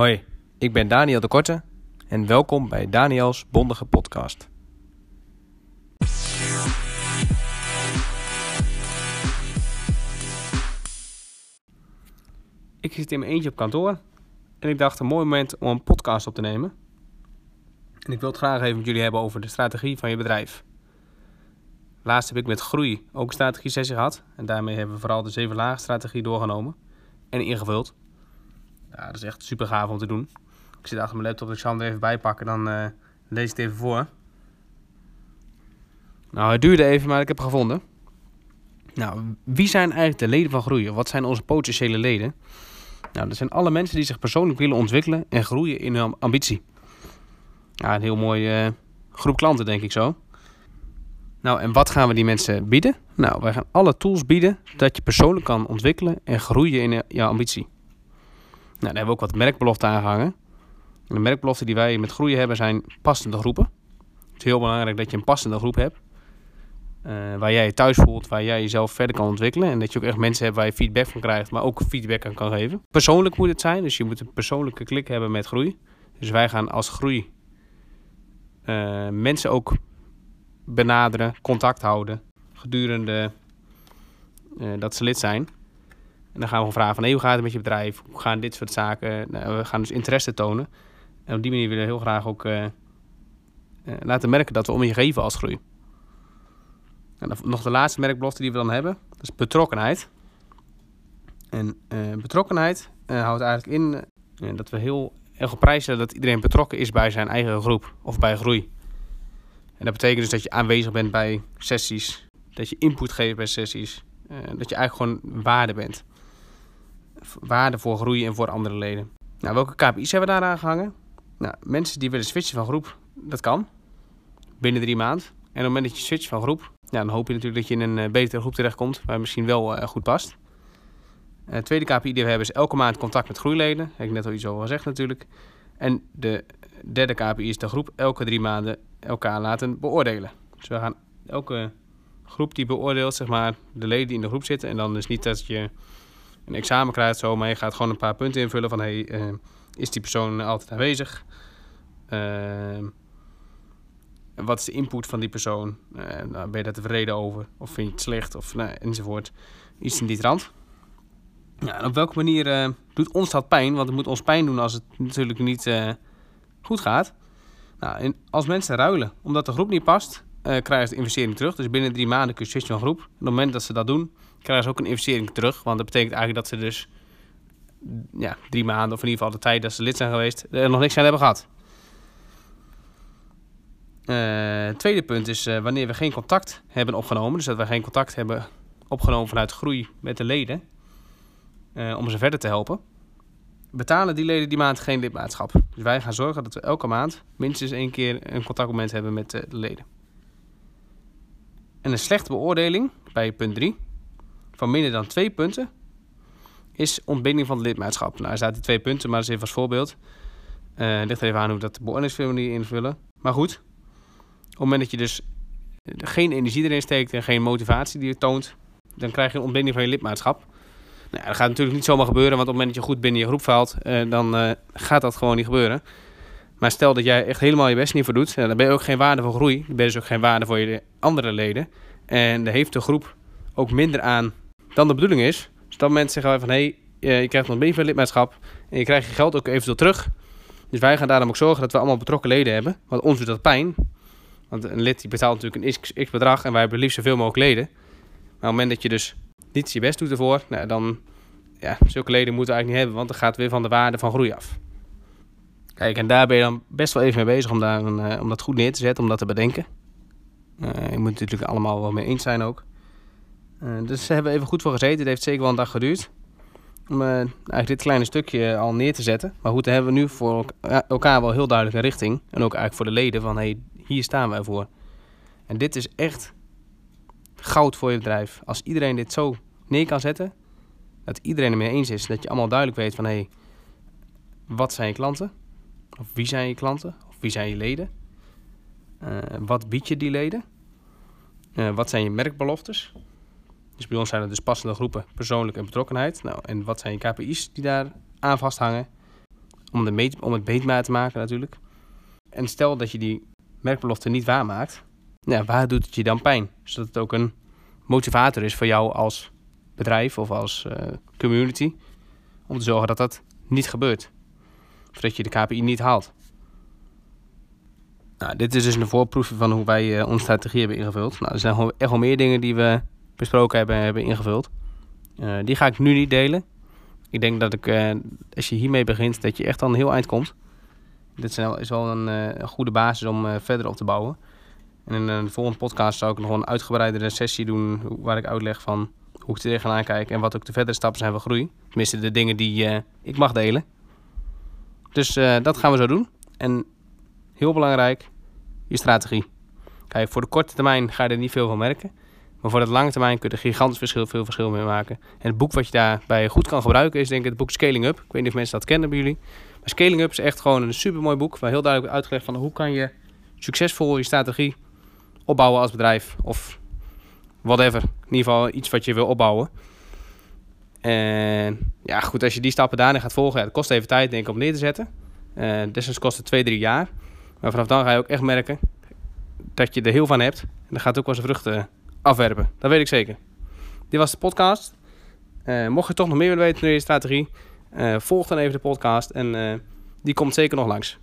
Hoi, ik ben Daniel de Korte en welkom bij Daniels Bondige Podcast. Ik zit in mijn eentje op kantoor en ik dacht een mooi moment om een podcast op te nemen. En ik wil het graag even met jullie hebben over de strategie van je bedrijf. Laatst heb ik met groei ook een strategie sessie gehad en daarmee hebben we vooral de zeven lagen strategie doorgenomen en ingevuld. Ja, dat is echt super gaaf om te doen. Ik zit achter mijn laptop, ik zal hem er even bij pakken, dan uh, lees ik het even voor. Nou, het duurde even, maar ik heb het gevonden. Nou, wie zijn eigenlijk de leden van groeien? Wat zijn onze potentiële leden? Nou, dat zijn alle mensen die zich persoonlijk willen ontwikkelen en groeien in hun ambitie. Ja, een heel mooi uh, groep klanten, denk ik zo. Nou, en wat gaan we die mensen bieden? Nou, wij gaan alle tools bieden dat je persoonlijk kan ontwikkelen en groeien in je ambitie. Nou, daar hebben we ook wat merkbeloften aangehangen. En de merkbeloften die wij met groeien hebben zijn passende groepen. Het is heel belangrijk dat je een passende groep hebt. Uh, waar jij je thuis voelt, waar jij jezelf verder kan ontwikkelen. En dat je ook echt mensen hebt waar je feedback van krijgt, maar ook feedback aan kan geven. Persoonlijk moet het zijn, dus je moet een persoonlijke klik hebben met groei. Dus wij gaan als groei uh, mensen ook benaderen, contact houden gedurende uh, dat ze lid zijn. En dan gaan we vragen van hey, hoe gaat het met je bedrijf? Hoe gaan dit soort zaken? Nou, we gaan dus interesse tonen. En op die manier willen we heel graag ook uh, uh, laten merken dat we om je geven als groei. En dan nog de laatste merkbelofte die we dan hebben, dat is betrokkenheid. En uh, betrokkenheid houdt eigenlijk in dat we heel erg op prijs stellen dat iedereen betrokken is bij zijn eigen groep of bij groei. En dat betekent dus dat je aanwezig bent bij sessies, dat je input geeft bij sessies, dat je eigenlijk gewoon waarde bent waarde voor groei en voor andere leden. Nou, welke KPI's hebben we daar aan gehangen? Nou, mensen die willen switchen van groep, dat kan. Binnen drie maanden. En op het moment dat je switcht van groep, dan hoop je natuurlijk dat je in een uh, betere groep terechtkomt, waar misschien wel uh, goed past. Uh, de tweede KPI die we hebben is elke maand contact met groeileden. Heb ik net al iets over gezegd natuurlijk. En de derde KPI is de groep elke drie maanden elkaar laten beoordelen. Dus we gaan elke groep die beoordeelt, zeg maar, de leden die in de groep zitten. En dan is niet dat je een examen krijgt zo, maar je gaat gewoon een paar punten invullen van hey, uh, is die persoon altijd aanwezig? Uh, wat is de input van die persoon? Uh, nou, ben je daar tevreden over? Of vind je het slecht? Of nou, enzovoort. Iets in die trant. En op welke manier doet ons dat pijn? Want het moet ons pijn doen als het natuurlijk niet goed gaat. Nou, en als mensen ruilen omdat de groep niet past, krijgen ze de investering terug. Dus binnen drie maanden kun je switchen van groep. Op het moment dat ze dat doen, krijgen ze ook een investering terug. Want dat betekent eigenlijk dat ze dus ja, drie maanden, of in ieder geval de tijd dat ze lid zijn geweest, er nog niks aan hebben gehad. Uh, tweede punt is uh, wanneer we geen contact hebben opgenomen, dus dat we geen contact hebben opgenomen vanuit groei met de leden, om ze verder te helpen, betalen die leden die maand geen lidmaatschap. Dus wij gaan zorgen dat we elke maand minstens één keer een contactmoment hebben met de leden. En een slechte beoordeling bij punt 3 van minder dan twee punten is ontbinding van het lidmaatschap. Nou, er staat die twee punten, maar dat is even als voorbeeld. Uh, ligt er even aan hoe dat de beoordelingsformulier invullen. Maar goed, op het moment dat je dus geen energie erin steekt en geen motivatie die je toont, dan krijg je een ontbinding van je lidmaatschap. Nou, dat gaat natuurlijk niet zomaar gebeuren, want op het moment dat je goed binnen je groep valt, uh, dan uh, gaat dat gewoon niet gebeuren. Maar stel dat jij echt helemaal je best niet voor doet, dan ben je ook geen waarde voor groei. Dan ben je dus ook geen waarde voor je andere leden. En daar heeft de groep ook minder aan dan de bedoeling is. Dus dan mensen zeggen wij van, hé, hey, je krijgt nog een lidmaatschap en je krijgt je geld ook eventueel terug. Dus wij gaan daarom ook zorgen dat we allemaal betrokken leden hebben. Want ons doet dat pijn. Want een lid die betaalt natuurlijk een x, x bedrag en wij hebben liefst zoveel mogelijk leden. Maar op het moment dat je dus niet je best doet ervoor, nou, dan, ja, zulke leden moeten we eigenlijk niet hebben, want dan gaat het weer van de waarde van groei af. Kijk, en daar ben je dan best wel even mee bezig om, daar uh, om dat goed neer te zetten, om dat te bedenken. Uh, je moet het natuurlijk allemaal wel mee eens zijn ook. Uh, dus ze hebben even goed voor gezeten. Het heeft zeker wel een dag geduurd. Om eigenlijk dit kleine stukje al neer te zetten. Maar goed, dan hebben we nu voor elkaar wel heel duidelijk een richting. En ook eigenlijk voor de leden van hey, hier staan wij voor. En dit is echt goud voor je bedrijf. Als iedereen dit zo neer kan zetten. Dat iedereen het mee eens is. Dat je allemaal duidelijk weet van hey, wat zijn je klanten? Of wie zijn je klanten? Of wie zijn je leden? Uh, wat bied je die leden? wat zijn je merkbeloftes? Dus bij ons zijn het dus passende groepen, persoonlijk en betrokkenheid. Nou, en wat zijn je KPI's die daar aan vasthangen? om, de meet, om het meetbaar te maken natuurlijk. En stel dat je die merkbelofte niet waarmaakt, nou, waar doet het je dan pijn? Zodat het ook een motivator is voor jou als bedrijf of als uh, community om te zorgen dat dat niet gebeurt. Of dat je de KPI niet haalt. Nou, dit is dus een voorproefje van hoe wij uh, onze strategie hebben ingevuld. Nou, er zijn gewoon echt wel meer dingen die we besproken hebben, hebben ingevuld. Uh, die ga ik nu niet delen. Ik denk dat ik, uh, als je hiermee begint, dat je echt al een heel eind komt. Dit is wel een, een goede basis om verder op te bouwen. En in de volgende podcast zou ik nog een uitgebreidere sessie doen waar ik uitleg van hoe ik tegenaan kijk en wat ook de verdere stappen zijn van groei. Tenminste, de dingen die ik mag delen. Dus dat gaan we zo doen. En heel belangrijk, je strategie. Kijk, voor de korte termijn ga je er niet veel van merken. Maar voor de lange termijn kun je er gigantisch verschil, veel verschil mee maken. En het boek wat je daarbij goed kan gebruiken is denk ik het boek Scaling Up. Ik weet niet of mensen dat kennen bij jullie. Maar Scaling Up is echt gewoon een super mooi boek. Waar heel duidelijk wordt uitgelegd van hoe kan je succesvol je strategie opbouwen als bedrijf. Of whatever. In ieder geval iets wat je wil opbouwen. En ja, goed, als je die stappen daarin gaat volgen, ja, dat kost even tijd denk ik om neer te zetten. Uh, kost het twee, drie jaar. Maar vanaf dan ga je ook echt merken dat je er heel van hebt. En dan gaat het ook wel zijn vruchten afwerpen. Dat weet ik zeker. Dit was de podcast. Uh, mocht je toch nog meer willen weten van je strategie, uh, volg dan even de podcast en die komt zeker nog langs.